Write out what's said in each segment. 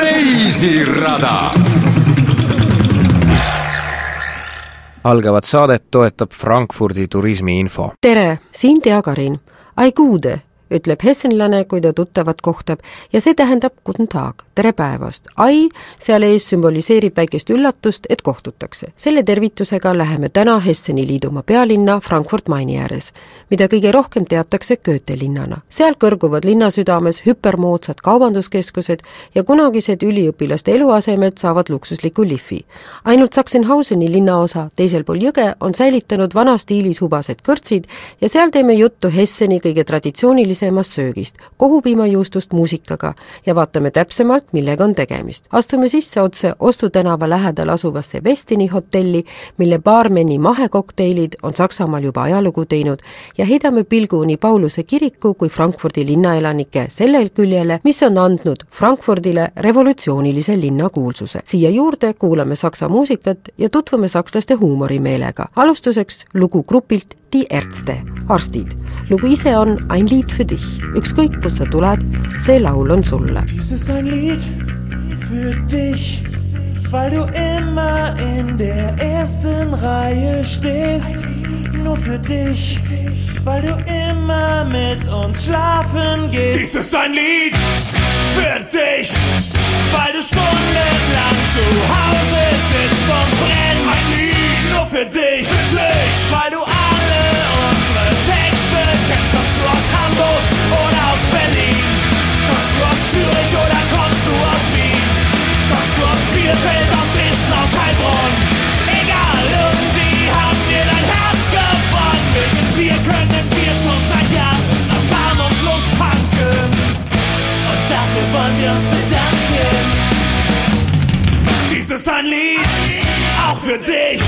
reisirada. algavat saadet toetab Frankfurdi turismiinfo. tere, siin Tea Karin. Ai kuude, ütleb hessenlane, kui ta tuttavat kohtab ja see tähendab guten tag, tere päevast. ai seal ees sümboliseerib väikest üllatust, et kohtutakse. selle tervitusega läheme täna Hesseni liidumaa pealinna Frankfurt-Maini ääres, mida kõige rohkem teatakse Goethe linnana. seal kõrguvad linna südames hüpermoodsad kaubanduskeskused ja kunagised üliõpilaste eluasemed saavad luksusliku lihvi. ainult Sachsenhauseni linnaosa teisel pool jõge on säilitanud vana stiilis hubased kõrtsid ja seal teeme juttu Hesseni kõige traditsioonilisest traditsioonilisemast söögist, kohupiimajuustust muusikaga ja vaatame täpsemalt, millega on tegemist. astume sisse otse Ostu tänava lähedal asuvasse Westini hotelli, mille baarmeni mahekokteilid on Saksamaal juba ajalugu teinud ja heidame pilgu nii Pauluse kiriku kui Frankfurdi linnaelanike sellel küljele, mis on andnud Frankfurdile revolutsioonilise linna kuulsuse. siia juurde kuulame saksa muusikat ja tutvume sakslaste huumorimeelega. alustuseks lugu grupilt Die Ärzte, arstid. Lugu ise on Ein Lied für dich. ükskõik, kust sa tuled, see laul on sulle. Lied für dich, weil du immer in der ersten Reihe stehst. Nur für dich, weil du immer mit uns schlafen gehst. Dies ist ein Lied für dich, weil du stundenlang zu Hause sitzt und brennst. Ein Lied nur für dich, für dich, weil du alle Ist ein Lied, auch für dich.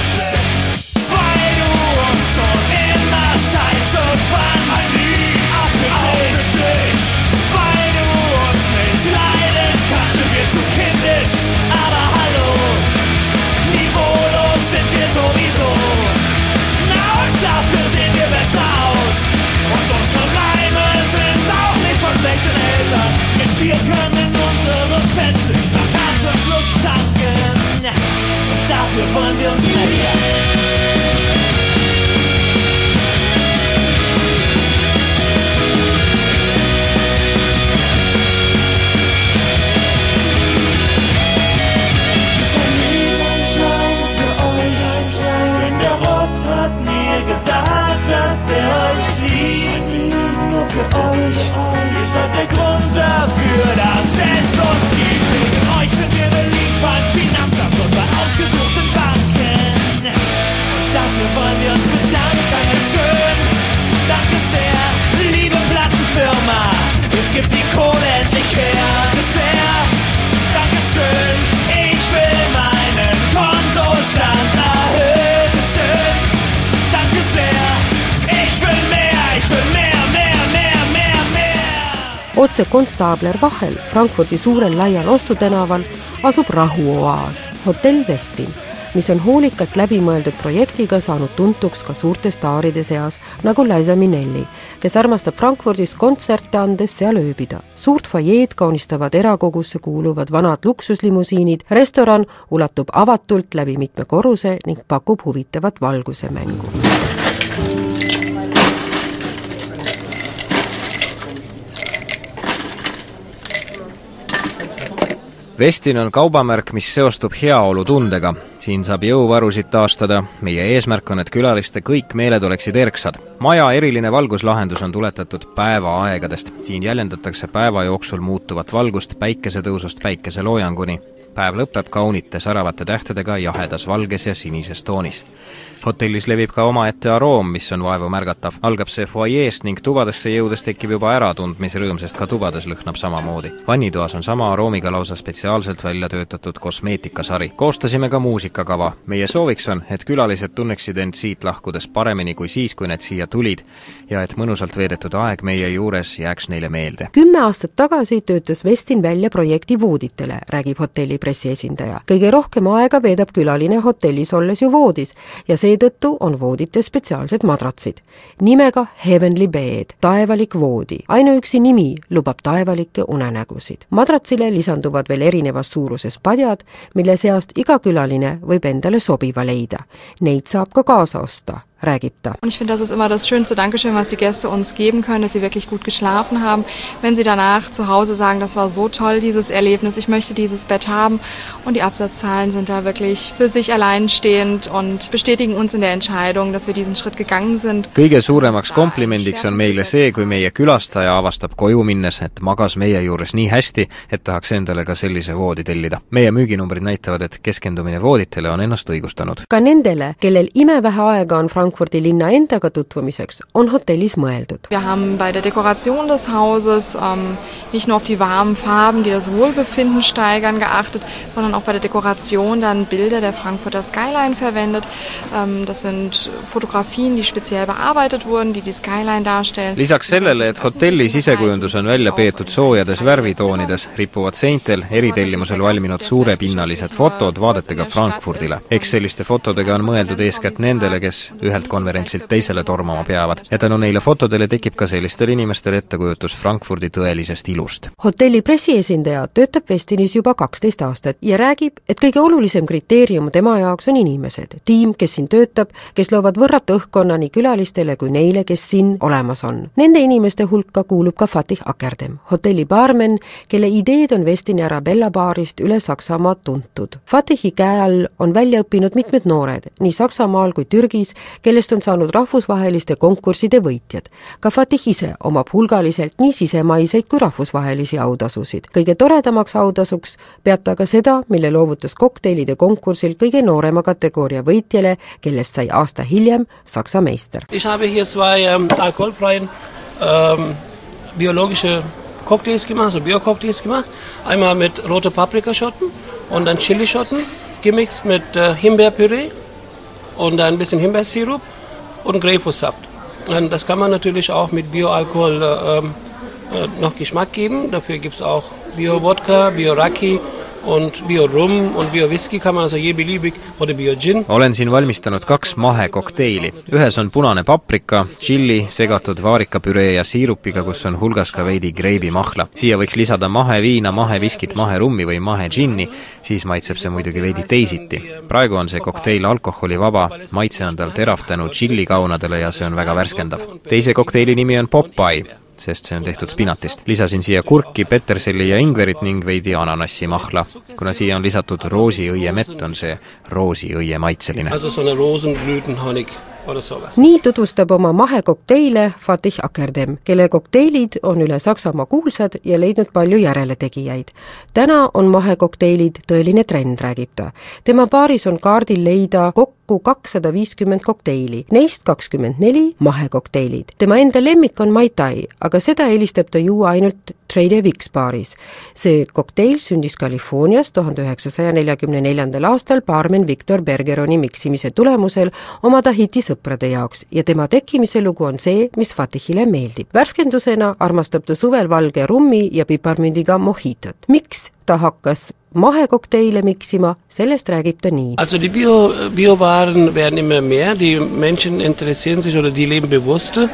Otse konstaabler vahel Frankfurdi suurel laial ostutänaval asub rahuoaas, hotell Westin, mis on hoolikalt läbimõeldud projektiga saanud tuntuks ka suurte staaride seas, nagu Liza Minnelli, kes armastab Frankfurdis kontserte andes seal ööbida. suurt fuajeed kaunistavad erakogusse kuuluvad vanad luksuslimusiinid, restoran ulatub avatult läbi mitme korruse ning pakub huvitavat valgusemängu. Vestin on kaubamärk, mis seostub heaolutundega. siin saab jõuvarusid taastada, meie eesmärk on, et külaliste kõik meeled oleksid erksad. maja eriline valguslahendus on tuletatud päevaaegadest. siin jäljendatakse päeva jooksul muutuvat valgust päikesetõusust päikeseloojanguni. päev lõpeb kaunite säravate tähtedega jahedas valges ja sinises toonis. Hotellis levib ka omaette aroom, mis on vaevu märgatav. algab see fuajeest ning tubadesse jõudes tekib juba äratundmisrõõm, sest ka tubades lõhnab samamoodi. vannitoas on sama aroomiga lausa spetsiaalselt välja töötatud kosmeetikasari. koostasime ka muusikakava. meie sooviks on, et külalised tunneksid end siit lahkudes paremini kui siis, kui nad siia tulid ja et mõnusalt veedetud aeg meie juures jääks neile meelde. kümme aastat tagasi töötas Westin välja projekti vooditele, räägib hotelli pressiesindaja. kõige rohkem aega veedab külaline hotellis olles ju voodis ja seetõttu on voodites spetsiaalsed madratsid. nimega Heavenly Bed, taevalik voodi. ainuüksi nimi lubab taevalikke unenägusid. madratsile lisanduvad veel erinevas suuruses padjad, mille seast iga külaline võib endale sobiva leida. Neid saab ka kaasa osta räägib ta. Ich finde, das ist immer das schönste Dankeschön, was die Gäste uns geben können, dass sie wirklich gut geschlafen haben. Wenn sie danach zu Hause sagen, das war so toll, dieses Erlebnis, ich möchte dieses Bett haben. Und die Absatzzahlen sind da wirklich für sich alleinstehend und bestätigen uns in der Entscheidung, dass wir diesen Schritt gegangen sind. kõige suuremaks komplimendiks on meile see, kui meie külastaja avastab koju minnes, et magas meie juures nii hästi, et tahaks endale ka sellise voodi tellida. meie müüginumbrid näitavad, et keskendumine vooditele on ennast õigustanud. ka nendele, kellel imevähe aega on Frank Frankfurdi linna endaga tutvumiseks on hotellis mõeldud. Wir haben bei der Dekoration des Hauses ähm, nicht nur auf die warmen Farben, die das Wohlbefinden steigern, geachtet, sondern auch bei der Dekoration dann Bilder der Frankfurter Skyline verwendet. Ähm, das sind Fotografien, die speziell bearbeitet wurden, die die Skyline darstellen. lisaks sellele, et hotelli sisekujundus on välja peetud soojades värvitoonides, ripuvad seintel eritellimusel valminud suurepinnalised fotod vaadetega Frankfurdile. eks selliste fotodega on mõeldud eeskätt nendele, kes ühel ühelt konverentsilt teisele tormama peavad ja tänu neile fotodele tekib ka sellistel inimestel ettekujutus Frankfurdi tõelisest ilust. hotelli pressiesindaja töötab Westinis juba kaksteist aastat ja räägib, et kõige olulisem kriteerium tema jaoks on inimesed, tiim, kes siin töötab, kes loovad võrratu õhkkonna nii külalistele kui neile, kes siin olemas on. Nende inimeste hulka kuulub ka Fatih Akerdem, hotelli baarmen, kelle ideed on Westini Arabella baarist üle Saksamaa tuntud. Fatihi käe all on välja õppinud mitmed noored nii Saksamaal kui Türgis, kellest on saanud rahvusvaheliste konkursside võitjad. ka Fatih ise omab hulgaliselt nii sisemaiseid kui rahvusvahelisi autasusid. kõige toredamaks autasuks peab ta ka seda, mille loovutas kokteilide konkursil kõige noorema kategooria võitjale, kellest sai aasta hiljem Saksa meister. Ähm, ähm, biologische Cocktails gemacht, also Bio-Cocktails gemacht. Einmal mit rote Paprikaschoten und dann Chilischoten gemixt mit äh, Himbeerpüree und ein bisschen Himbeersirup und Grapefruitsaft. Und das kann man natürlich auch mit Bioalkohol äh, äh, noch Geschmack geben. Dafür gibt es auch Bio-Wodka, Bio-Raki und Bio-Rum und Bio-Whisky kann man also je beliebig oder Bio-Gin. olen siin valmistanud kaks mahekokteili. ühes on punane paprika, tšilli segatud vaarikapüree ja siirupiga, kus on hulgas ka veidi greibimahla. siia võiks lisada maheviina, maheviskit, maherummi või mahedžinni, siis maitseb see muidugi veidi teisiti. praegu on see kokteil alkoholivaba, maitse on tal terav tänu tšillikaunadele ja see on väga värskendav. teise kokteili nimi on Popeye sest see on tehtud spinatist. lisasin siia kurki, peterselli ja ingverit ning veidi ananassimahla. kuna siia on lisatud roosiõiemett, on see roosiõie maitseline. nii tutvustab oma mahekokteile Fatih Akerdem, kelle kokteilid on üle Saksamaa kuulsad ja leidnud palju järeletegijaid. täna on mahekokteilid tõeline trend, räägib ta. tema baaris on kaardil leida kokku kakssada viiskümmend kokteili, neist kakskümmend neli mahekokteilid. tema enda lemmik on Mai Tai, aga seda eelistab ta juua ainult Trade Vicks baaris. see kokteil sündis Californias tuhande üheksasaja neljakümne neljandal aastal baarmen Victor Bergeroni miksimise tulemusel oma Tahiti sõprade jaoks ja tema tekkimise lugu on see, mis Fatihile meeldib. värskendusena armastab ta suvel valge rummi ja piparmündiga mohitot. miks ta hakkas mahekokteile miksima, sellest räägib ta nii. Also die Bio, Biowaren werden immer mehr, die Menschen interessieren sich oder die leben bewusster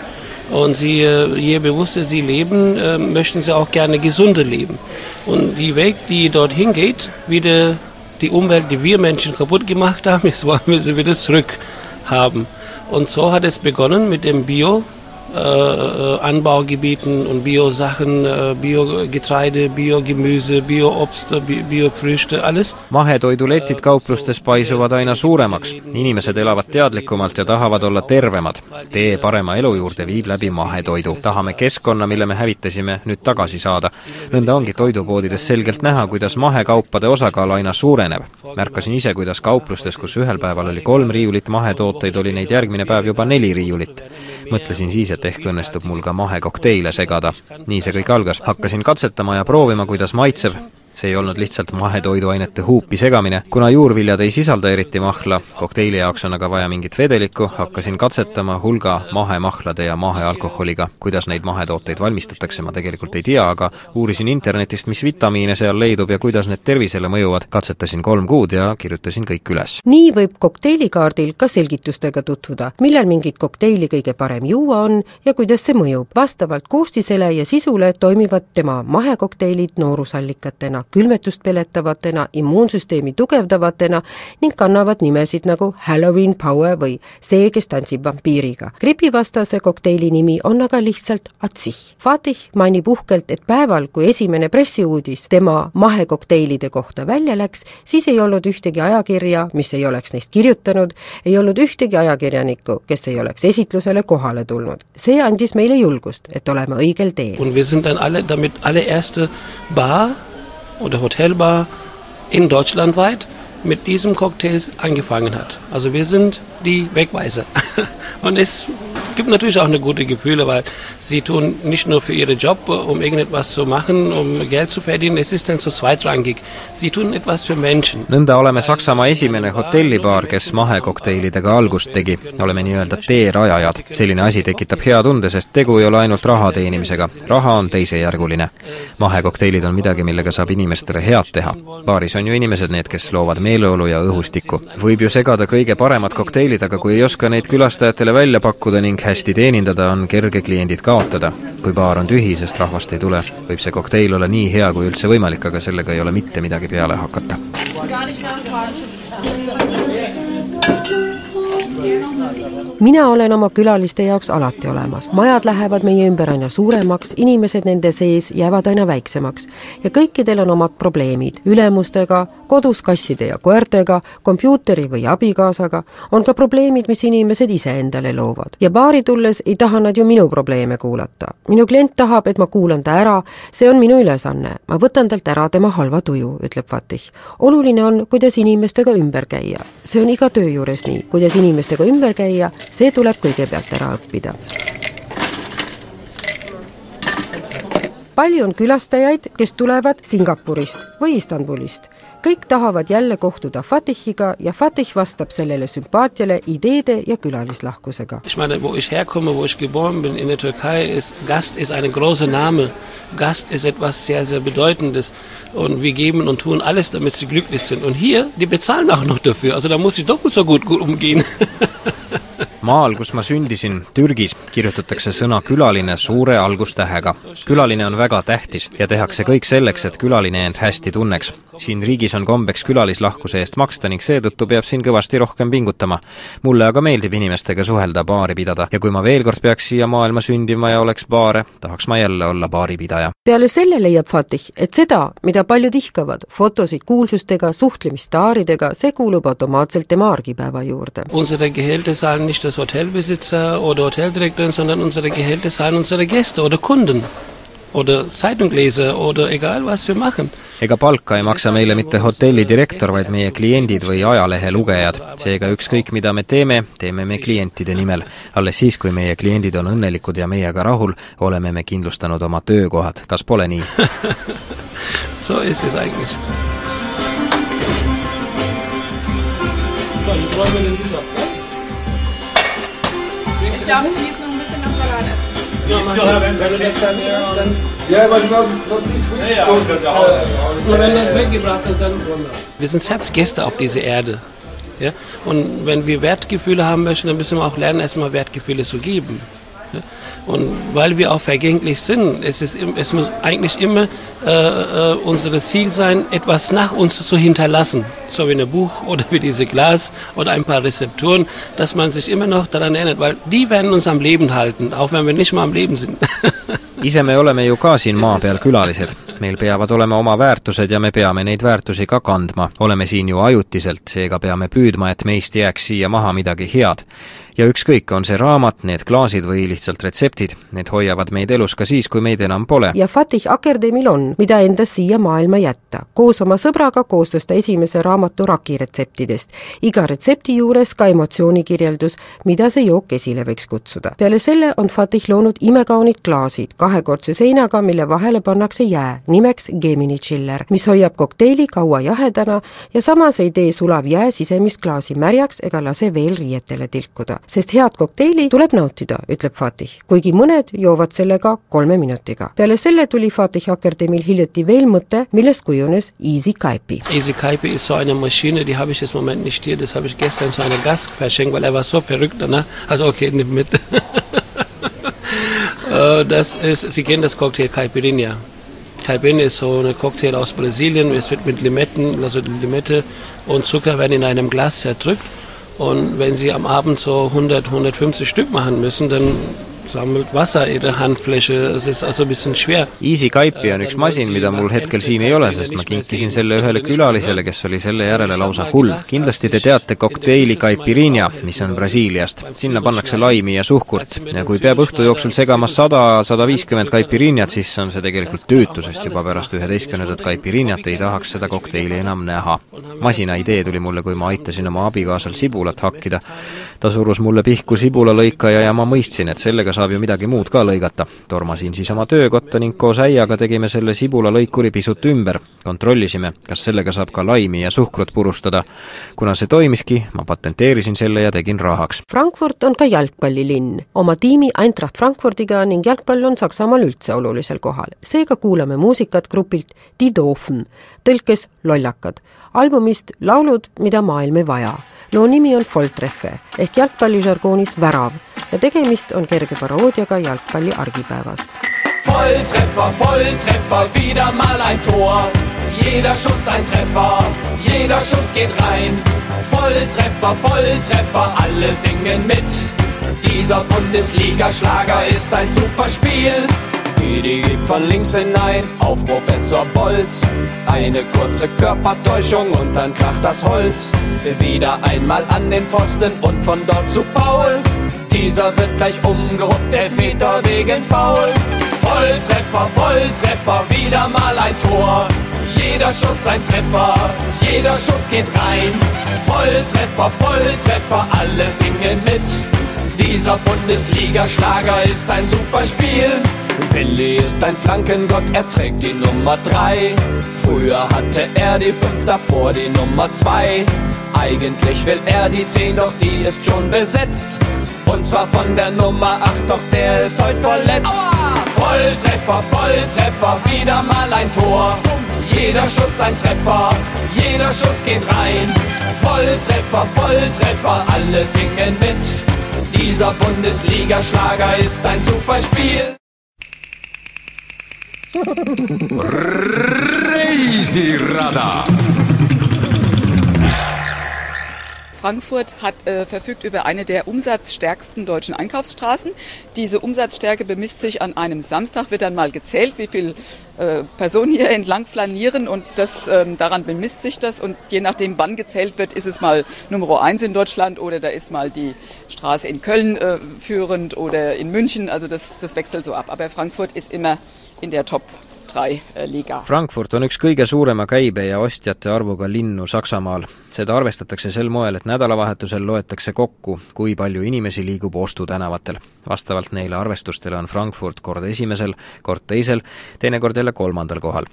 und sie, je bewusster sie leben, möchten sie auch gerne gesunder leben. Und die Weg, die dorthin geht, wieder die Umwelt, die wir Menschen kaputt gemacht haben, jetzt wollen wir sie wieder zurück haben. Und so hat es begonnen mit dem Bio. Äh, Anbaugebieten und Biosachen, äh, Biogetreide, Biogemüse, Bioobst, Biofrüchte, alles. mahetoiduletid kauplustes paisuvad aina suuremaks. inimesed elavad teadlikumalt ja tahavad olla tervemad. tee parema elu juurde viib läbi mahetoidu. tahame keskkonna, mille me hävitasime, nüüd tagasi saada. nõnda ongi toidupoodides selgelt näha, kuidas mahekaupade osakaal aina suureneb. märkasin ise, kuidas kauplustes, kus ühel päeval oli kolm riiulit mahetooteid, oli neid järgmine päev juba neli riiulit. Mõtlesin siis, et ehk õnnestub mul ka mahekokteile segada. nii see kõik algas. hakkasin katsetama ja proovima, kuidas maitseb, see ei olnud lihtsalt mahetoiduainete huupi segamine. kuna juurviljad ei sisalda eriti mahla, kokteili jaoks on aga vaja mingit vedelikku, hakkasin katsetama hulga mahemahlade ja mahealkoholiga. kuidas neid mahetooteid valmistatakse, ma tegelikult ei tea, aga uurisin internetist, mis vitamiine seal leidub ja kuidas need tervisele mõjuvad, katsetasin kolm kuud ja kirjutasin kõik üles. nii võib kokteilikaardil ka selgitustega tutvuda, millal mingit kokteili kõige parem juua on ja kuidas see mõjub. vastavalt koostisele ja sisule toimivad tema mahekokteilid noorusallikatena, külmetust peletavatena, immuunsüsteemi tugevdavatena ning kannavad nimesid nagu Halloween Power või See, kes tantsib vampiiriga. gripivastase kokteili nimi on aga lihtsalt Atsih. Fatih mainib uhkelt, et päeval, kui esimene pressiuudis tema mahekokteilide kohta välja läks, siis ei olnud ühtegi ajakirja, mis ei oleks neist kirjutanud, ei olnud ühtegi ajakirjanikku, kes ei oleks esitlusele kohale tulnud. see andis meile julgust, et oleme õigel teel. Und wir sind dann alle damit allererste Bar oder Hotelbar in Deutschland weit mit diesem Cocktails angefangen hat. Also wir sind die Wegweiser. Und es gibt natürlich auch eine gute Gefühle, weil sie tun nicht nur für ihren Job, um irgendetwas zu machen, um Geld zu verdienen, es ist dann so zweitrangig. Sie tun etwas für Menschen. nõnda oleme Saksamaa esimene hotellibaar, kes mahekokteilidega algust tegi. oleme nii-öelda teerajajad. selline asi tekitab hea tunde, sest tegu ei ole ainult raha teenimisega. raha on teisejärguline. mahekokteilid on midagi, millega saab inimestele head teha. baaris on ju inimesed need, kes loovad meeleolu ja õhustikku. võib ju segada kõige paremad kokteilid, aga kui ei oska neid külastajatele välja pakkuda ning hästi teenindada, on kerge kliendid kaotada. kui baar on tühi, sest rahvast ei tule, võib see kokteil olla nii hea kui üldse võimalik, aga sellega ei ole mitte midagi peale hakata. Mina olen oma külaliste jaoks alati olemas, majad lähevad meie ümber aina suuremaks, inimesed nende sees jäävad aina väiksemaks ja kõikidel on omad probleemid ülemustega, kodus kasside ja koertega, kompuuteri või abikaasaga, on ka probleemid, mis inimesed ise endale loovad. ja baari tulles ei taha nad ju minu probleeme kuulata. minu klient tahab, et ma kuulan ta ära, see on minu ülesanne, ma võtan talt ära tema halva tuju, ütleb Fatih. oluline on, kuidas inimestega ümber käia. see on iga töö juures nii, kuidas inimestega ümber käia, see tuleb kõigepealt ära õppida. palju on külastajaid, kes tulevad Singapurist või Istanbulist. kõik tahavad jälle kohtuda Fatihiga ja Fatih vastab sellele sümpaatiale ideede ja külalislahkusega. Ich meine, wo ich herkomme, wo ich geboren bin, in der Türkei, ist Gast ist ein großer Name. Gast ist etwas sehr, sehr Bedeutendes. Und wir geben und tun alles, damit sie glücklich sind. Und hier, die bezahlen auch noch dafür. Also da muss ich doppelt so gut umgehen. maal, kus ma sündisin, Türgis, kirjutatakse sõna külaline suure algustähega. külaline on väga tähtis ja tehakse kõik selleks, et külaline end hästi tunneks. siin riigis on kombeks külalislahkuse eest maksta ning seetõttu peab siin kõvasti rohkem pingutama. mulle aga meeldib inimestega suhelda, baari pidada ja kui ma veel kord peaks siia maailma sündima ja oleks baare, tahaks ma jälle olla baaripidaja. peale selle leiab Fatih, et seda, mida paljud ihkavad, fotosid kuulsustega, suhtlemist staaridega, see kuulub automaatselt tema argipäeva juurde. Unsere Gehälter zahlen nicht das Hotelbesitzer oder Hoteldirektorin, sondern unsere Gehälter zahlen unsere Gäste oder Kunden oder Zeitungleser oder egal was wir machen. ega palka ei maksa meile mitte hotelli direktor, vaid meie kliendid või ajalehe lugejad. seega ükskõik, mida me teeme, teeme me klientide nimel. alles siis, kui meie kliendid on õnnelikud ja meiega rahul, oleme me kindlustanud oma töökohad. kas pole nii? So ist es eigentlich. Ich glaube, sie ist noch ein bisschen am Salat essen. Und wenn das weggebracht ist, dann Wir sind selbst Gäste auf dieser Erde. Ja? Und wenn wir Wertgefühle haben möchten, dann müssen wir auch lernen, erstmal Wertgefühle zu geben. Und weil wir auch vergänglich sind, es, ist, es muss eigentlich immer äh, äh, unser Ziel sein, etwas nach uns zu hinterlassen. So wie ein Buch oder wie diese Glas oder ein paar Rezepturen, dass man sich immer noch daran erinnert, weil die werden uns am Leben halten, auch wenn wir nicht mal am Leben sind. ise me oleme ju ka siin maa peal külalised. meil peavad olema oma väärtused ja me peame neid väärtusi ka kandma. oleme siin ju ajutiselt, seega peame püüdma, et meist jääks siia maha midagi head. Ja ükskõik, on see raamat, need klaasid või lihtsalt retseptid, need hoiavad meid elus ka siis, kui meid enam pole. ja Fatih Akerdemil on, mida endast siia maailma jätta. koos oma sõbraga koostas ta esimese raamatu rakiretseptidest. iga retsepti juures ka emotsioonikirjeldus, mida see jook esile võiks kutsuda. peale selle on Fatih loonud imekaunid klaasid kahekordse seinaga, mille vahele pannakse jää nimeks Gemini Chiller, mis hoiab kokteili kaua jahedana ja samas ei tee sulav jää sisemist klaasi märjaks ega lase veel riietele tilkuda. Sest head kokteili tuleb nautida, ütleb Fatih, kuigi mõned joovad sellega kolme minutiga. peale selle tuli Fatih Akademiil hiljuti veel mõte, millest kujunes Easy Kaipi. Easy Kaipi ist so eine Maschine, die habe ich jetzt Moment nicht hier, das habe ich gestern zu einem Gast verschenkt, weil er war so verrückt danach. Also okay, nimm mit. Äh, das ist, Sie kennen das Cocktail Caipirinha. Caipirinha ist so ein Cocktail aus Brasilien. Es wird mit Limetten, also Limette und Zucker werden in einem Glas zerdrückt. Und wenn Sie am Abend so 100, 150 Stück machen müssen, dann sammelt Wasser ihre Handfläche, see on also ein bisschen schwer. Easy Kaipi on üks masin, mida mul hetkel siin ei ole, sest ma kinkisin selle ühele külalisele, kes oli selle järele lausa hull. kindlasti te teate kokteili Caipirinha, mis on Brasiiliast. sinna pannakse laimi ja suhkurt ja kui peab õhtu jooksul segama sada, sada viiskümmend Caipirinhat, siis on see tegelikult tüütu, sest juba pärast üheteistkümnendat Caipirinhat ei tahaks seda kokteili enam näha. masina idee tuli mulle, kui ma aitasin oma abikaasal sibulat hakkida. ta surus mulle pihku sibulalõikaja ja ma mõistsin, et sellega saab ju midagi muud ka lõigata. tormasin siis oma töökotta ning koos äiaga tegime selle sibulalõikuri pisut ümber. kontrollisime, kas sellega saab ka laimi ja suhkrut purustada. kuna see toimiski, ma patenteerisin selle ja tegin rahaks. Frankfurt on ka jalgpallilinn. oma tiimi Eintracht Frankfurdiga ning jalgpall on Saksamaal üldse olulisel kohal. seega kuulame muusikat grupilt Die Doofen, tõlkes Lollakad. albumist Laulud, mida maailm ei vaja loo nimi on Volltreffe ehk jalgpalližargoonis värav ja tegemist on kerge paroodiaga jalgpalli argipäevast. Volltreffer, Volltreffer, wieder mal ein Tor. Jeder Schuss ein Treffer, jeder Schuss geht rein. Volltreffer, Volltreffer, alle singen mit. Dieser Bundesliga-Schlager ist ein super Spiel. Die geht von links hinein auf Professor Bolz. Eine kurze Körpertäuschung und dann kracht das Holz. Wieder einmal an den Pfosten und von dort zu Paul. Dieser wird gleich umgeruppt, Elfmeter wegen Foul. Volltreffer, Volltreffer, wieder mal ein Tor. Jeder Schuss ein Treffer, jeder Schuss geht rein. Volltreffer, Volltreffer, alle singen mit. Dieser Bundesliga-Schlager ist ein super Spiel. Willi ist ein Flankengott, er trägt die Nummer 3. Früher hatte er die 5, davor die Nummer 2. Eigentlich will er die 10, doch die ist schon besetzt. Und zwar von der Nummer 8, doch der ist heute verletzt. Volltreffer, Volltreffer, wieder mal ein Tor. Jeder Schuss ein Treffer, jeder Schuss geht rein. Volltreffer, Volltreffer, alle singen mit. Dieser Bundesliga-Schlager ist ein super Spiel. reisirada. Frankfurt hat, äh, verfügt über eine der umsatzstärksten deutschen Einkaufsstraßen. Diese Umsatzstärke bemisst sich an einem Samstag, wird dann mal gezählt, wie viele äh, Personen hier entlang flanieren und das, ähm, daran bemisst sich das. Und je nachdem, wann gezählt wird, ist es mal Nummer eins in Deutschland oder da ist mal die Straße in Köln äh, führend oder in München. Also das, das wechselt so ab. Aber Frankfurt ist immer in der Top liiga. Frankfurt on üks kõige suurema käibe ja ostjate arvuga linnu Saksamaal. seda arvestatakse sel moel, et nädalavahetusel loetakse kokku, kui palju inimesi liigub ostutänavatel. vastavalt neile arvestustele on Frankfurt kord esimesel, kord teisel, teinekord jälle kolmandal kohal.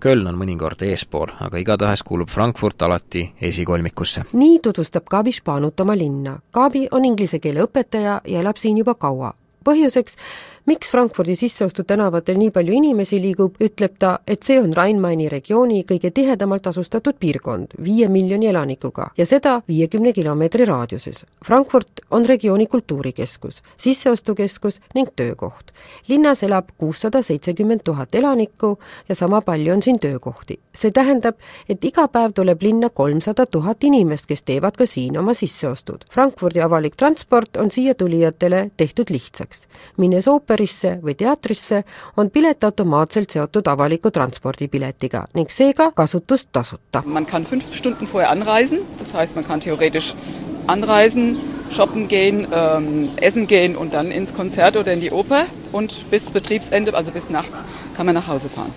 Köln on mõnikord eespool, aga igatahes kuulub Frankfurt alati esikolmikusse. nii tutvustab Gabi Spanut oma linna. Gabi on inglise keele õpetaja ja elab siin juba kaua. põhjuseks miks Frankfurdi sisseostutänavatel nii palju inimesi liigub, ütleb ta, et see on Rhein-Maini regiooni kõige tihedamalt asustatud piirkond, viie miljoni elanikuga ja seda viiekümne kilomeetri raadiuses. Frankfurt on regiooni kultuurikeskus, sisseostukeskus ning töökoht. linnas elab kuussada seitsekümmend tuhat elanikku ja sama palju on siin töökohti. see tähendab, et iga päev tuleb linna kolmsada tuhat inimest, kes teevad ka siin oma sisseostud. Frankfurdi avalik transport on siia tulijatele tehtud lihtsaks. minnes ooperisse ooperisse või teatrisse, on pilet automaatselt seotud avaliku transpordipiletiga ning seega kasutustasuta. Man kann fünf Stunden vorher anreisen, das heißt man kann theoretisch anreisen, shoppen gehen, ähm, essen gehen und dann ins Konzert oder in die Oper und bis Betriebsende, also bis nachts, kann man nach Hause fahren.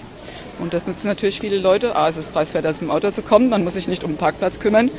Und das nutzen natürlich viele Leute. A, es ist preiswert, als mit dem Auto zu kommen. Man muss sich nicht um den Parkplatz kümmern.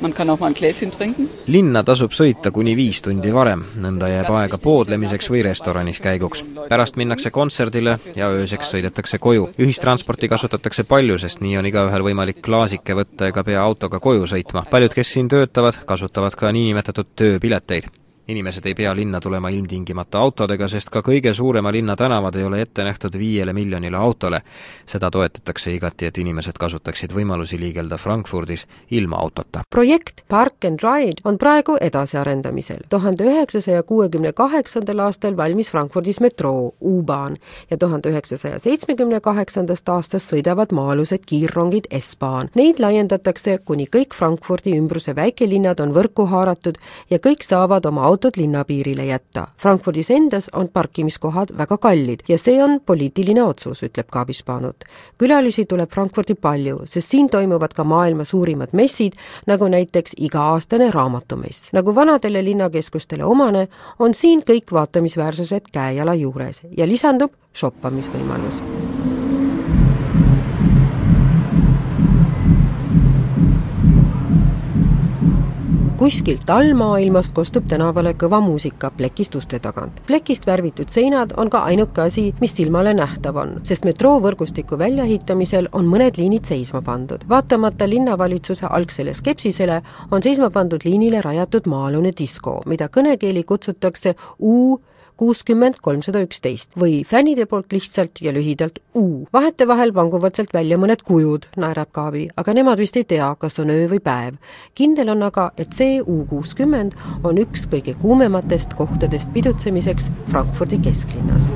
Man kann auch mal ein Gläschen trinken. linna tasub sõita kuni viis tundi varem, nõnda jääb aega poodlemiseks või restoranis käiguks. pärast minnakse kontserdile ja ööseks sõidetakse koju. ühistransporti kasutatakse palju, sest nii on igaühel võimalik klaasike võtta ega pea autoga koju sõitma. paljud, kes siin töötavad, kasutavad ka niinimetatud tööpileteid inimesed ei pea linna tulema ilmtingimata autodega, sest ka kõige suurema linna tänavad ei ole ette nähtud viiele miljonile autole. seda toetatakse igati, et inimesed kasutaksid võimalusi liigelda Frankfurdis ilma autota. projekt Park and Ride on praegu edasiarendamisel. tuhande üheksasaja kuuekümne kaheksandal aastal valmis Frankfurdis metroo U-baan ja tuhande üheksasaja seitsmekümne kaheksandast aastast sõidavad maa-alused kiirrongid S-baan. Neid laiendatakse, kuni kõik Frankfurdi ümbruse väikelinnad on võrku haaratud ja kõik saavad oma autod linnapiirile jätta. Frankfurdis endas on parkimiskohad väga kallid ja see on poliitiline otsus, ütleb Kaabispanut. külalisi tuleb Frankfurdi palju, sest siin toimuvad ka maailma suurimad messid, nagu näiteks iga-aastane raamatumess. nagu vanadele linnakeskustele omane, on siin kõik vaatamisväärsused käe-jala juures ja lisandub shoppamisvõimalus kuskilt allmaailmast kostub tänavale kõva muusika plekist uste tagant. plekist värvitud seinad on ka ainuke asi, mis silmale nähtav on, sest metroovõrgustiku väljaehitamisel on mõned liinid seisma pandud. vaatamata linnavalitsuse algsele skepsisele on seisma pandud liinile rajatud maa-alune disko, mida kõnekeeli kutsutakse U kuuskümmend kolmsada üksteist või fännide poolt lihtsalt ja lühidalt U. vahetevahel vanguvad sealt välja mõned kujud, naerab Kaabi, aga nemad vist ei tea, kas on öö või päev. kindel on aga, et see U kuuskümmend on üks kõige kuumematest kohtadest pidutsemiseks Frankfurdi kesklinnas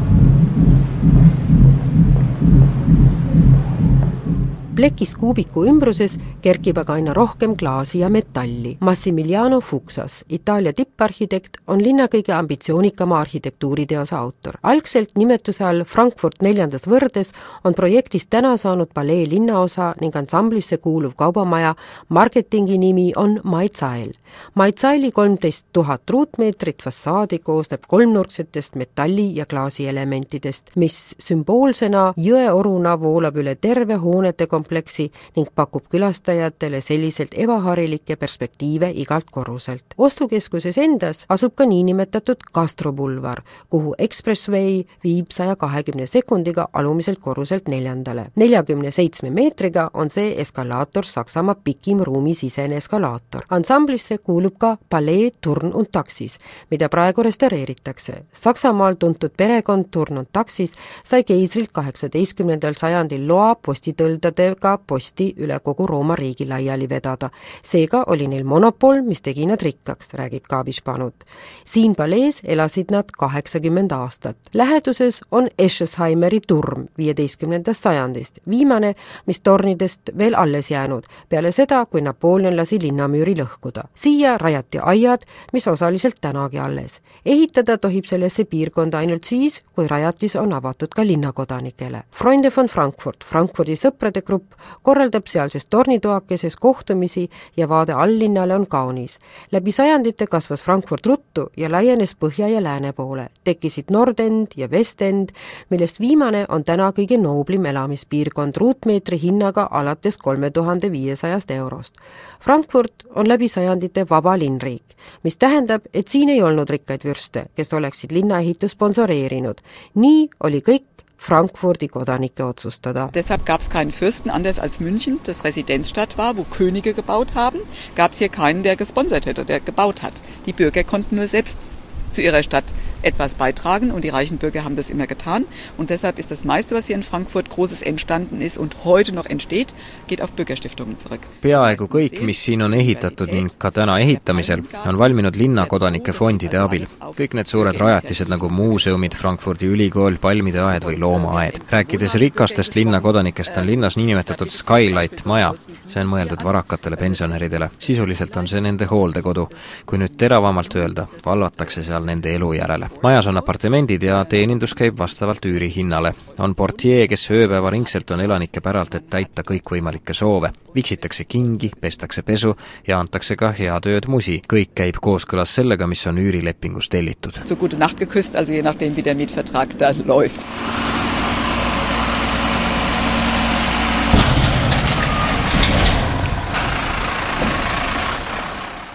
plekist kuubiku ümbruses kerkib aga aina rohkem klaasi ja metalli. Massimiliano Fuxas, Itaalia tipparhitekt, on linna kõige ambitsioonikama arhitektuuriteose autor. algselt nimetuse all Frankfurt neljandas võrdes on projektist täna saanud palee linnaosa ning ansamblisse kuuluv kaubamaja marketingi nimi on Maitsael. Maitsaeli kolmteist tuhat ruutmeetrit fassaadi koosneb kolmnurksetest metalli- ja klaasielementidest, mis sümboolsena jõeoruna voolab üle terve hoonete kompleksi kompleksi ning pakub külastajatele selliselt ebaharilikke perspektiive igalt korruselt. ostukeskuses endas asub ka niinimetatud gastrobulvar, kuhu Expressway viib saja kahekümne sekundiga alumiselt korruselt neljandale. neljakümne seitsme meetriga on see eskalaator Saksamaa pikim ruumisisene eskalaator. ansamblisse kuulub ka palee Turn und Taxis, mida praegu restaureeritakse. Saksamaal tuntud perekond Turn und Taxis sai keisrilt kaheksateistkümnendal sajandil loa postitõldade ka posti üle kogu Rooma riigi laiali vedada. seega oli neil monopol, mis tegi nad rikkaks, räägib Kaabispanut. siin palees elasid nad kaheksakümmend aastat. läheduses on Eschesheimeri turm viieteistkümnendast sajandist, viimane, mis tornidest veel alles jäänud, peale seda, kui Napoleon lasi linnamüüri lõhkuda. siia rajati aiad, mis osaliselt tänagi alles. ehitada tohib sellesse piirkonda ainult siis, kui rajatis on avatud ka linnakodanikele. Freunde von Frankfurt, Frankfurdi sõprade grupp korraldab sealses tornitoakeses kohtumisi ja vaade alllinnale on kaunis. läbi sajandite kasvas Frankfurt ruttu ja laienes põhja ja lääne poole. tekkisid Nordend ja Westend, millest viimane on täna kõige nooblim elamispiirkond ruutmeetri hinnaga alates kolme tuhande viiesajast eurost. Frankfurt on läbi sajandite vaba linnriik, mis tähendab, et siin ei olnud rikkaid vürste, kes oleksid linnaehitust sponsoreerinud. nii oli kõik Frankfurdi Kodanike otsustada. Deshalb gab es keinen Fürsten, anders als München, das Residenzstadt war, wo Könige gebaut haben, gab es hier keinen, der gesponsert hätte, der gebaut hat. Die Bürger konnten nur selbst zu ihrer Stadt etwas beitragen und die reichen Bürger haben das immer getan und deshalb ist das meiste, was hier in Frankfurt Großes entstanden ist und heute noch entsteht, geht auf Bürgerstiftungen zurück. peaaegu kõik, mis siin on ehitatud ning ka täna ehitamisel, on valminud linnakodanike fondide abil. kõik need suured rajatised nagu muuseumid, Frankfurdi ülikool, palmide aed või loomaaed. rääkides rikastest linnakodanikest, on linnas niinimetatud Skylight maja. see on mõeldud varakatele pensionäridele. sisuliselt on see nende hooldekodu. kui nüüd teravamalt öelda, valvatakse seal nende elu järele majas on apartemendid ja teenindus käib vastavalt üürihinnale. on portjee, kes ööpäevaringselt on elanike päralt, et täita kõikvõimalikke soove. viksitakse kingi, pestakse pesu ja antakse ka head ööd musi. kõik käib kooskõlas sellega, mis on üürilepingus tellitud. So gute Nacht geküsst, also je nachdem, wie der Mietvertrag da läuft.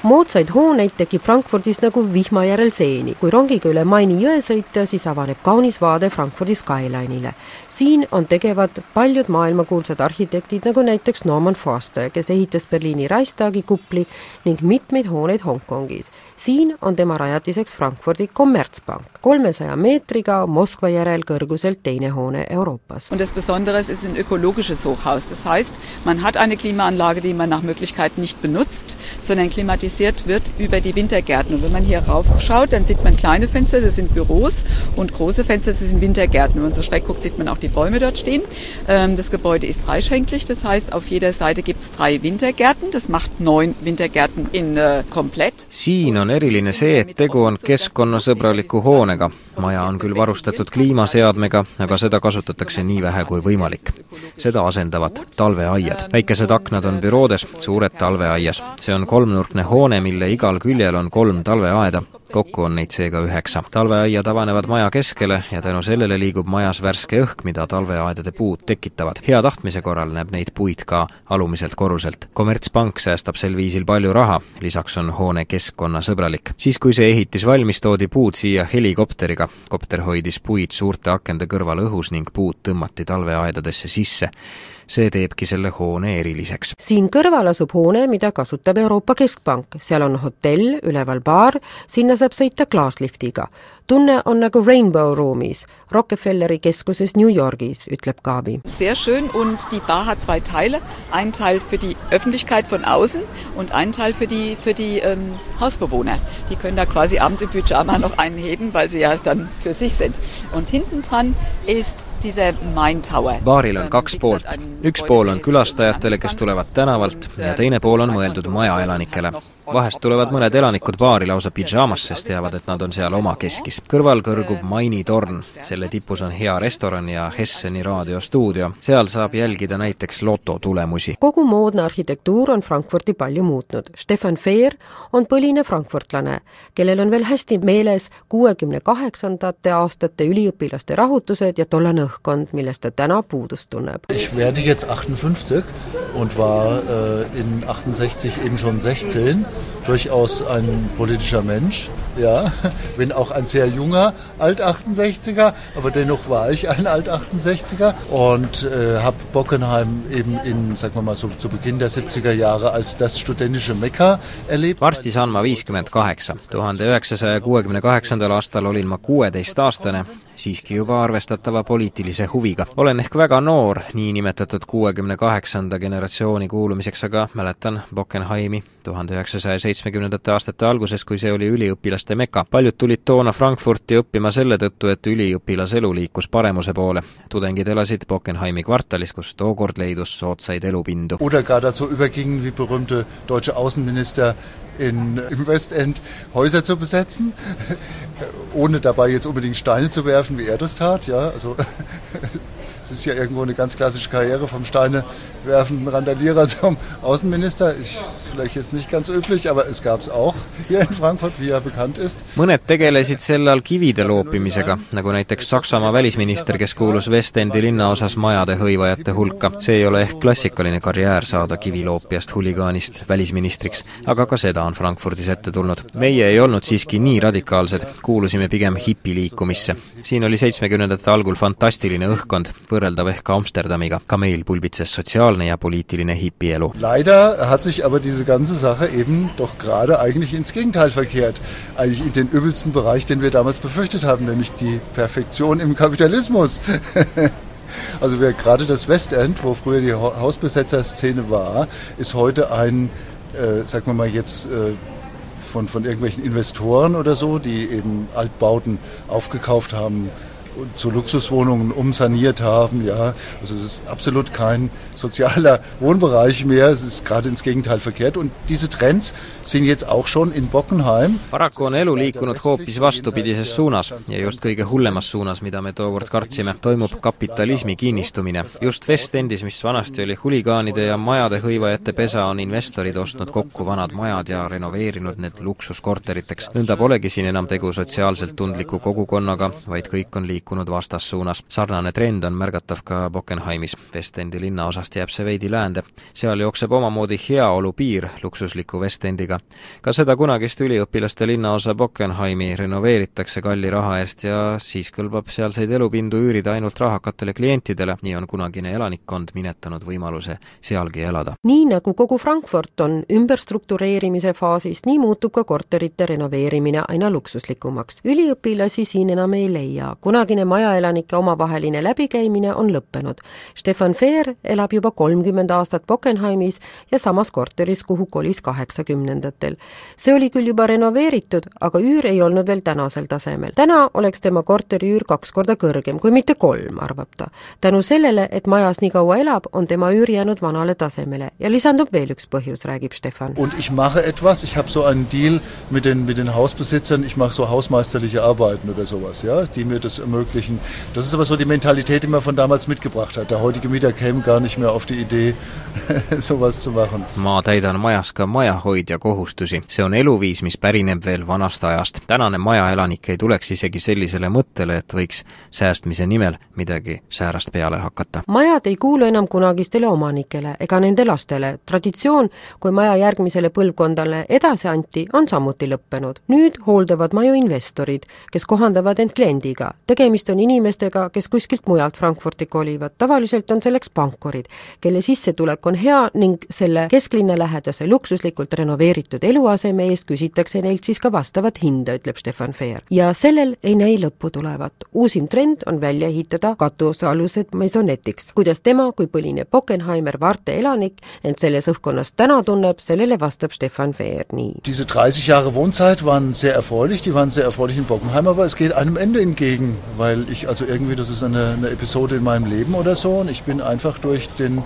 Moodsaid hooneid tekib Frankfurdis nagu vihma järel seeni. kui rongiga üle Maini jõe sõita, siis avaneb kaunis vaade Frankfurdi Skyline'ile siin on tegevad paljud maailmakuulsad arhitektid, nagu näiteks Norman Foster, kes ehitas Berliini Reichstagi kupli ning mitmeid hooneid Hongkongis. siin on tema rajatiseks Frankfurdi kommertspank, kolmesaja meetriga Moskva järel kõrguselt teine hoone Euroopas. Und das Besondere ist, ein ökologisches Hochhaus. Das heißt, man hat eine Klimaanlage, die man nach Möglichkeit nicht benutzt, sondern klimatisiert wird über die Wintergärten. Und wenn man hier raufschaut, dann sieht man kleine Fenster, das sind Büros, und große Fenster, das sind Wintergärten. Wenn man so schräg guckt, sieht man auch die Bäume dort stehen. Ähm, das Gebäude ist dreischenklich, das heißt, auf jeder Seite gibt es drei Wintergärten. Das macht neun Wintergärten in äh, komplett. siin on eriline see, et tegu on keskkonnasõbraliku hoonega. Maja on küll varustatud kliimaseadmega, aga seda kasutatakse nii vähe kui võimalik. seda asendavad talveaiad. väikesed aknad on büroodes, suured talveaias. see on kolmnurkne hoone, mille igal küljel on kolm talveaeda kokku on neid seega üheksa. talveaiad avanevad maja keskele ja tänu sellele liigub majas värske õhk, mida talveaedade puud tekitavad. hea tahtmise korral näeb neid puid ka alumiselt korruselt. kommertspank säästab sel viisil palju raha, lisaks on hoone keskkonnasõbralik. siis, kui see ehitis valmis, toodi puud siia helikopteriga. kopter hoidis puid suurte akende kõrval õhus ning puud tõmmati talveaedadesse sisse see teebki selle hoone eriliseks. siin kõrval asub hoone, mida kasutab Euroopa Keskpank, seal on hotell, üleval baar, sinna saab sõita klaasliftiga. Tunne on nagu Rainbow ruumis, Rockefelleri keskuses New Yorgis, ütleb Gabi. Sehr schön und die Bar hat zwei Teile. Ein Teil für die Öffentlichkeit von außen und ein Teil für die, für die ähm, Hausbewohner. Die können da quasi abends im Pyjama noch einen heben, weil sie ja dann für sich sind. Und hinten dran ist dieser Main Tower. baaril on kaks poolt. üks pool on külastajatele, kes tulevad tänavalt ja teine pool on mõeldud majaelanikele vahest tulevad mõned elanikud baari lausa pidžaamas, sest teavad, et nad on seal omakeskis. kõrval kõrgub Maini torn, selle tipus on hea restoran ja Hesseni raadiostuudio, seal saab jälgida näiteks lototulemusi. kogu moodne arhitektuur on Frankfurti palju muutnud. Stefan Feer on põline frankfurtlane, kellel on veel hästi meeles kuuekümne kaheksandate aastate üliõpilaste rahutused ja tollane õhkkond, millest ta täna puudust tunneb. Ich werde jetzt 58 und war äh, in 68 eben schon 16 durchaus ein politischer Mensch, ja, wenn auch ein sehr junger Alt-68er, aber dennoch war ich ein Alt-68er und äh, habe Bockenheim eben in, sagen wir mal so, zu Beginn der 70er Jahre als das studentische Mekka erlebt. varsti saan ma viiskümmend kaheksa. tuhande üheksasaja kuuekümne kaheksandal aastal olin ma kuueteistaastane, siiski juba arvestatava poliitilise huviga. olen ehk väga noor niinimetatud kuuekümne kaheksanda generatsiooni kuulumiseks, aga mäletan Bockenheimi tuhande üheksasaja seitsmekümnendate aastate alguses, kui see oli üliõpilaste meka. paljud tulid toona Frankfurti õppima selle tõttu, et üliõpilaselu liikus paremuse poole. tudengid elasid Bockenheimi kvartalis, kus tookord leidus soodsaid elupindu. Oder gar dazu übergingen, wie berühmte deutsche Außenminister in, im Westend Häuser zu besetzen, ohne dabei jetzt unbedingt Steine zu werfen, wie er das tat. Ja, also es ist ja irgendwo eine ganz klassische Karriere vom Steine werfenden Randalierer zum Außenminister. Ich, vielleicht jetzt nicht ganz üblich, aber es gab es auch hier in Frankfurt, wie ja bekannt ist. mõned tegelesid sel ajal kivide loopimisega, nagu näiteks Saksamaa välisminister, kes kuulus Westendi linnaosas majade hõivajate hulka. see ei ole ehk klassikaline karjäär saada kiviloopijast huligaanist välisministriks, aga ka seda on Frankfurdis ette tulnud. meie ei olnud siiski nii radikaalsed, kuulusime pigem hipiliikumisse. siin oli seitsmekümnendate algul fantastiline õhkkond, võrreldav ehk Amsterdamiga. ka meil pulbitses sotsiaalne ja poliitiline hipielu. Leider hat sich aber diese ganze Sache eben doch gerade eigentlich ins Gegenteil verkehrt. Eigentlich in den übelsten Bereich, den wir damals befürchtet haben, nämlich die Perfektion im Kapitalismus. Also wir, gerade das Westend, wo früher die Ha- Hausbesetzerszene war, ist heute ein, äh, sagen wir mal jetzt, äh, von, von irgendwelchen Investoren oder so, die eben Altbauten aufgekauft haben zu Luxuswohnungen umsaniert haben. Ja, also es ist absolut kein sozialer Wohnbereich mehr. Es ist gerade ins Gegenteil verkehrt. Und diese Trends sind jetzt auch schon in Bockenheim. paraku on elu liikunud hoopis vastupidises suunas ja just kõige hullemas suunas, mida me tookord kartsime, toimub kapitalismi kinnistumine. just Westendis, mis vanasti oli huligaanide ja majade hõivajate pesa, on investorid ostnud kokku vanad majad ja renoveerinud need luksuskorteriteks. nõnda polegi siin enam tegu sotsiaalselt tundliku kogukonnaga, vaid kõik on liikunud liikunud vastassuunas. sarnane trend on märgatav ka Bockenheimis. Westendi linnaosast jääb see veidi läände. seal jookseb omamoodi heaolu piir luksusliku Westendiga. ka seda kunagist üliõpilaste linnaosa Bockenheimi renoveeritakse kalli raha eest ja siis kõlbab sealseid elupindu üürida ainult rahakatele klientidele, nii on kunagine elanikkond minetanud võimaluse sealgi elada. nii nagu kogu Frankfurt on ümberstruktureerimise faasis, nii muutub ka korterite renoveerimine aina luksuslikumaks. üliõpilasi siin enam ei leia, kunagine majaelanike omavaheline läbikäimine on lõppenud. Stefan Feer elab juba kolmkümmend aastat Bockenheimis ja samas korteris, kuhu kolis kaheksakümnendatel. see oli küll juba renoveeritud, aga üür ei olnud veel tänasel tasemel. täna oleks tema korteri üür kaks korda kõrgem, kui mitte kolm, arvab ta. tänu sellele, et majas nii kaua elab, on tema üür jäänud vanale tasemele ja lisandub veel üks põhjus, räägib Stefan. Und ich mache etwas, ich habe so einen Deal mit den, mit den Hausbesitzern, ich mache so hausmeisterliche Arbeiten oder sowas, ja, die mir das ermöglichen. Das ist aber so die Mentalität, die man von damals mitgebracht hat. Der heutige Mieter käme gar nicht mehr auf die Idee, sowas zu machen. ma täidan majas ka majahoidja kohustusi. see on eluviis, mis pärineb veel vanast ajast. tänane majaelanik ei tuleks isegi sellisele mõttele, et võiks säästmise nimel midagi säärast peale hakata. majad ei kuulu enam kunagistele omanikele ega nende lastele. traditsioon, kui maja järgmisele põlvkondale edasi anti, on samuti lõppenud. nüüd hooldavad maju investorid, kes kohandavad end kliendiga. tegemist on inimestega, kes kuskilt mujalt Frankfurti kolivad. tavaliselt on selleks pankurid, kelle sissetulek on hea ning selle kesklinna lähedase luksuslikult renoveeritud eluaseme eest küsitakse neilt siis ka vastavat hinda, ütleb Stefan Feer. ja sellel ei näi lõppu tulevat. uusim trend on välja ehitada katusealused maisonetiks. kuidas tema kui põline Bockenheimer Varte elanik end selles õhkkonnas täna tunneb, sellele vastab Stefan Feer nii. Diese 30 Jahre Wohnzeit waren sehr erfreulich, die waren sehr erfreulich in Bockenheim, aber es geht einem Ende entgegen, weil ich also irgendwie, das ist eine, eine Episode in meinem Leben oder so und ich bin einfach durch den,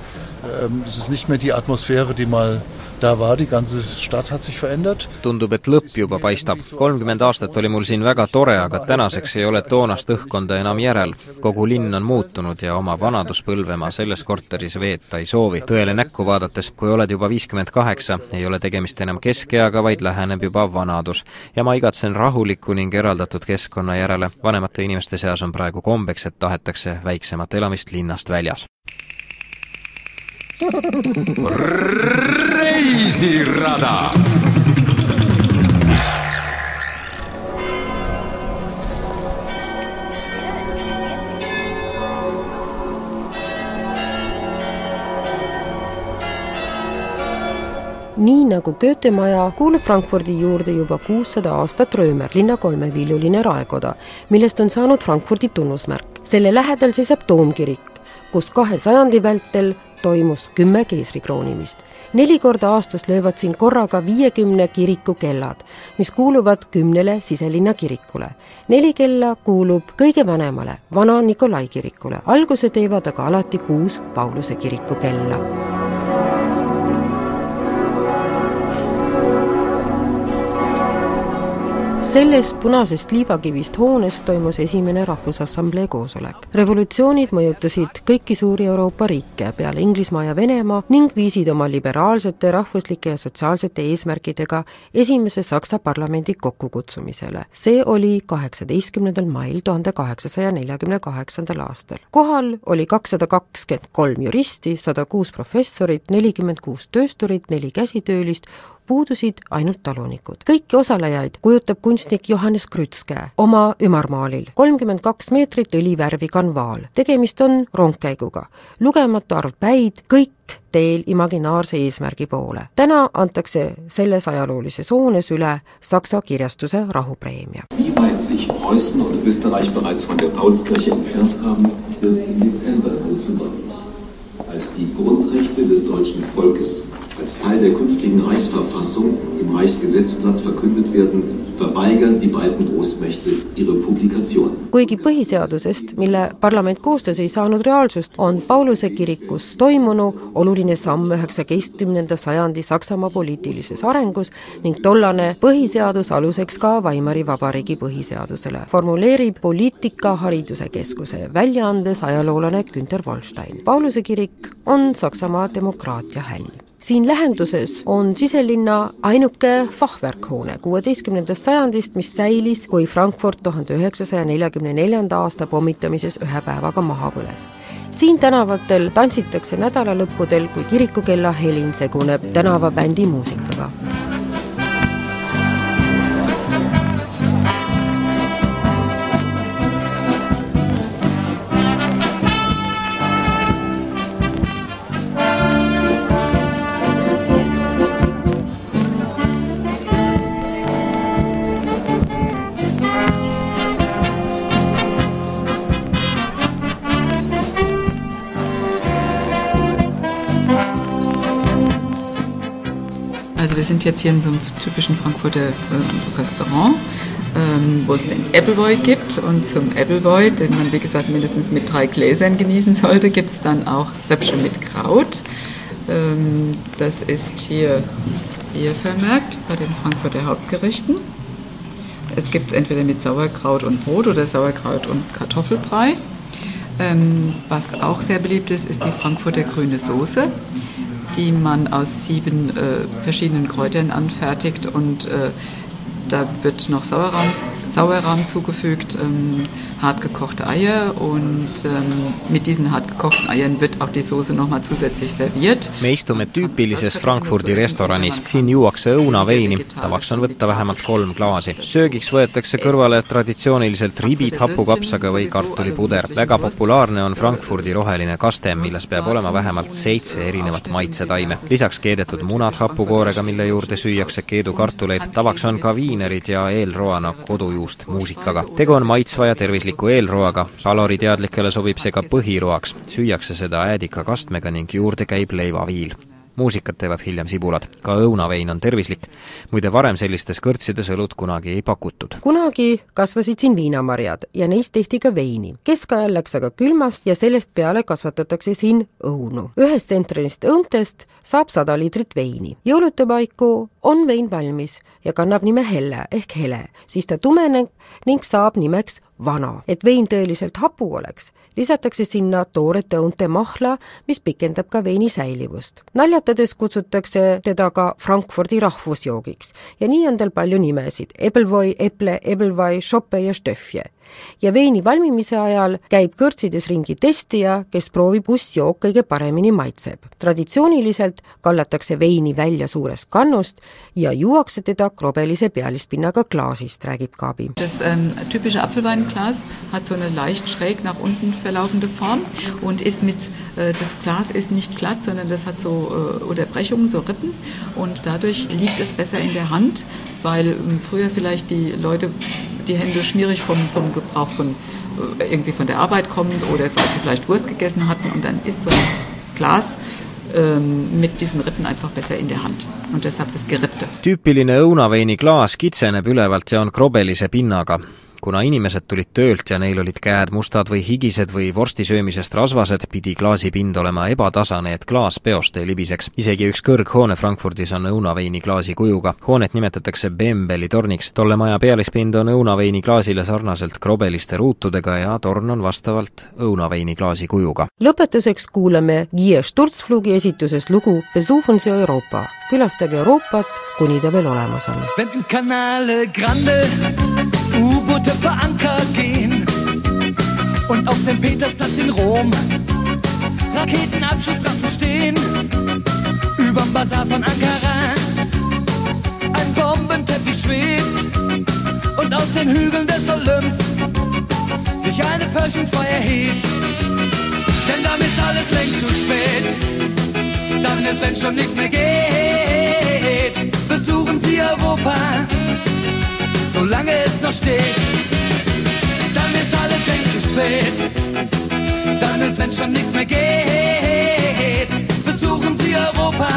es ist nicht mehr die Atmosphäre, die mal da war, die ganze Stadt hat sich verändert. tundub, et lõpp juba paistab. kolmkümmend aastat oli mul siin väga tore, aga tänaseks ei ole toonast õhkkonda enam järel. kogu linn on muutunud ja oma vanaduspõlve ma selles korteris veeta ei soovi. tõele näkku vaadates, kui oled juba viiskümmend kaheksa, ei ole tegemist enam keskeaga, vaid läheneb juba vanadus. ja ma igatsen rahuliku ning eraldatud keskkonna järele. vanemate inimeste seas on praegu kombeks, et tahetakse väiksemat elamist linnast väljas. Reisirada nii nagu Goethe maja kuulub Frankfurdi juurde juba kuussada aastat Röömer, linna kolmeviljuline raekoda, millest on saanud Frankfurdi tunnusmärk. selle lähedal seisab toomkirik, kus kahe sajandi vältel toimus kümme keisri kroonimist. neli korda aastas löövad siin korraga viiekümne kiriku kellad, mis kuuluvad kümnele siselinna kirikule. neli kella kuulub kõige vanemale, vana Nikolai kirikule, alguse teevad aga alati kuus Pauluse kiriku kella sellest punasest liivakivist hoonest toimus esimene Rahvusassamblee koosolek. revolutsioonid mõjutasid kõiki suuri Euroopa riike peale Inglismaa ja Venemaa ning viisid oma liberaalsete, rahvuslike ja sotsiaalsete eesmärkidega esimese Saksa parlamendi kokkukutsumisele. see oli kaheksateistkümnendal mail tuhande kaheksasaja neljakümne kaheksandal aastal. kohal oli kakssada kakskümmend kolm juristi, sada kuus professorit, nelikümmend kuus töösturit, neli käsitöölist, puudusid ainult talunikud. kõiki osalejaid kujutab kunstnik Johannes Krütske oma ümarmaalil. kolmkümmend kaks meetrit õlivärvi kanvaal. tegemist on rongkäiguga. lugematu arv päid, kõik teel imaginaarse eesmärgi poole. täna antakse selles ajaloolises hoones üle Saksa kirjastuse rahupreemia. Als die Grundrechte des deutschen Volkes als Teil der künftigen Reichsverfassung im Reichsgesetzblatt verkündet werden, kuigi põhiseadusest, mille parlament koostas, ei saanud reaalsust, on Pauluse kirikus toimunu oluline samm üheksateistkümnenda sajandi Saksamaa poliitilises arengus ning tollane põhiseadus aluseks ka Weimari Vabariigi põhiseadusele, formuleerib Poliitika Hariduse Keskuse väljaandes ajaloolane Günter Wallstein. Pauluse kirik on Saksamaa demokraatia häll siin lähenduses on siselinna ainuke fahverkhoone kuueteistkümnendast sajandist, mis säilis, kui Frankfurt tuhande üheksasaja neljakümne neljanda aasta pommitamises ühe päevaga maha põles. Siin tänavatel tantsitakse nädalalõppudel, kui kirikukella helin seguneb tänavabändi muusikaga sind jetzt hier in so einem typischen Frankfurter äh, Restaurant, ähm, wo es den Appleboy gibt. Und zum Appleboy, den man wie gesagt mindestens mit drei Gläsern genießen sollte, gibt es dann auch Röpsche mit Kraut. Ähm, das ist hier, hier vermerkt bei den Frankfurter Hauptgerichten. Es gibt entweder mit Sauerkraut und Brot oder Sauerkraut und Kartoffelbrei. Ähm, was auch sehr beliebt ist, ist die Frankfurter grüne Soße die man aus sieben äh, verschiedenen Kräutern anfertigt und äh, da wird noch Sauerrahm, Sauerrahm zugefügt, ähm, hart gekochte Eier und ähm, mit diesen hart gekochten Eiern wird auch die Soße nochmal zusätzlich serviert. me istume tüüpilises Frankfurdi restoranis, siin juuakse õunaveini, tavaks on võtta vähemalt kolm klaasi. söögiks võetakse kõrvale traditsiooniliselt ribid hapukapsaga või kartulipuder. väga populaarne on Frankfurdi roheline kaste, milles peab olema vähemalt seitse erinevat maitsetaime. lisaks keedetud munad hapukoorega, mille juurde süüakse keedukartuleid, tavaks on ka viinerid ja eelroana kodujuust muusikaga. tegu on maitsva ja tervisliku eelroaga, kaloriteadlikele sobib see ka põhiroaks, süüakse seda äädikakastmega ning juurde käib leivaviil muusikat teevad hiljem sibulad. ka õunavein on tervislik, muide varem sellistes kõrtsides õlut kunagi ei pakutud. kunagi kasvasid siin viinamarjad ja neist tehti ka veini. keskajal läks aga külmast ja sellest peale kasvatatakse siin õunu. ühest tsentralist õuntest saab sada liitrit veini. jõulude paiku on vein valmis ja kannab nime Helle ehk hele, siis ta tumeneb ning saab nimeks vana. et vein tõeliselt hapu oleks, lisatakse sinna toorete õunte mahla, mis pikendab ka veini säilivust. naljatades kutsutakse teda ka Frankfurdi rahvusjoogiks. Ja nii on tal palju nimesid, Eblvoi, Eple, Eblvai, Schoppe ja Stöfje ja veini valmimise ajal käib kõrtsides ringi testija, kes proovib, kus jook kõige paremini maitseb. traditsiooniliselt kallatakse veini välja suurest kannust ja juuakse teda krobelise pealispinnaga klaasist, räägib Kaabi. Das ähm, typische Apfelweinglas hat so eine leicht schräg nach unten verlaufende Form und ist mit, äh, das Glas ist nicht glatt, sondern das hat so äh, Unterbrechungen, so Rippen und dadurch liegt es besser in der Hand, weil ähm, früher vielleicht die Leute die Hände schmierig vom, vom Gebrauch von äh, irgendwie von der Arbeit kommend oder weil sie vielleicht Wurst gegessen hatten und dann ist so ein Glas ähm, mit diesen Rippen einfach besser in der Hand und deshalb das Gerippte. tüüpiline õunaveini klaas kitseneb ülevalt ja on krobelise pinnaga kuna inimesed tulid töölt ja neil olid käed mustad või higised või vorsti söömisest rasvased, pidi klaasipind olema ebatasane, et klaas peost ei libiseks. isegi üks kõrghoone Frankfurdis on õunaveini klaasi kujuga. hoonet nimetatakse Bembeli torniks. tolle maja pealispind on õunaveini klaasile sarnaselt krobeliste ruutudega ja torn on vastavalt õunaveini klaasi kujuga. lõpetuseks kuulame Gier Sturzflugi esituses lugu Besuchen Sie Euroopa. külastage Euroopat, kuni ta veel olemas on. U-Boote dem Petersplatz in Rom Raketenabschussrampen stehen. Überm Bazar von Ankara ein Bombenteppich schwebt und aus den Hügeln des Olymps sich eine Pershing 2 erhebt. Denn dann ist alles längst zu spät. Dann ist, wenn schon nichts mehr geht, besuchen Sie Europa solange es noch steht. Spät. Dann ist, wenn schon nichts mehr geht, besuchen Sie Europa,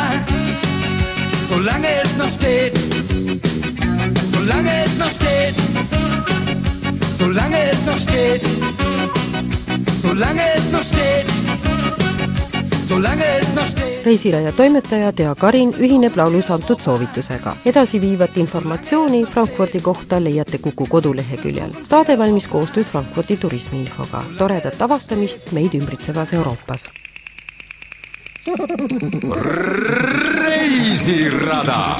solange es noch steht. Solange es noch steht. Solange es noch steht. Solange es noch steht. Reisile ja toimetaja Tea Karin ühineb laulus antud soovitusega. edasiviivat informatsiooni Frankfurdi kohta leiate Kuku koduleheküljel. saade valmis koostöös Frankfurdi turismiinfoga. toredat avastamist meid ümbritsevas Euroopas reisirada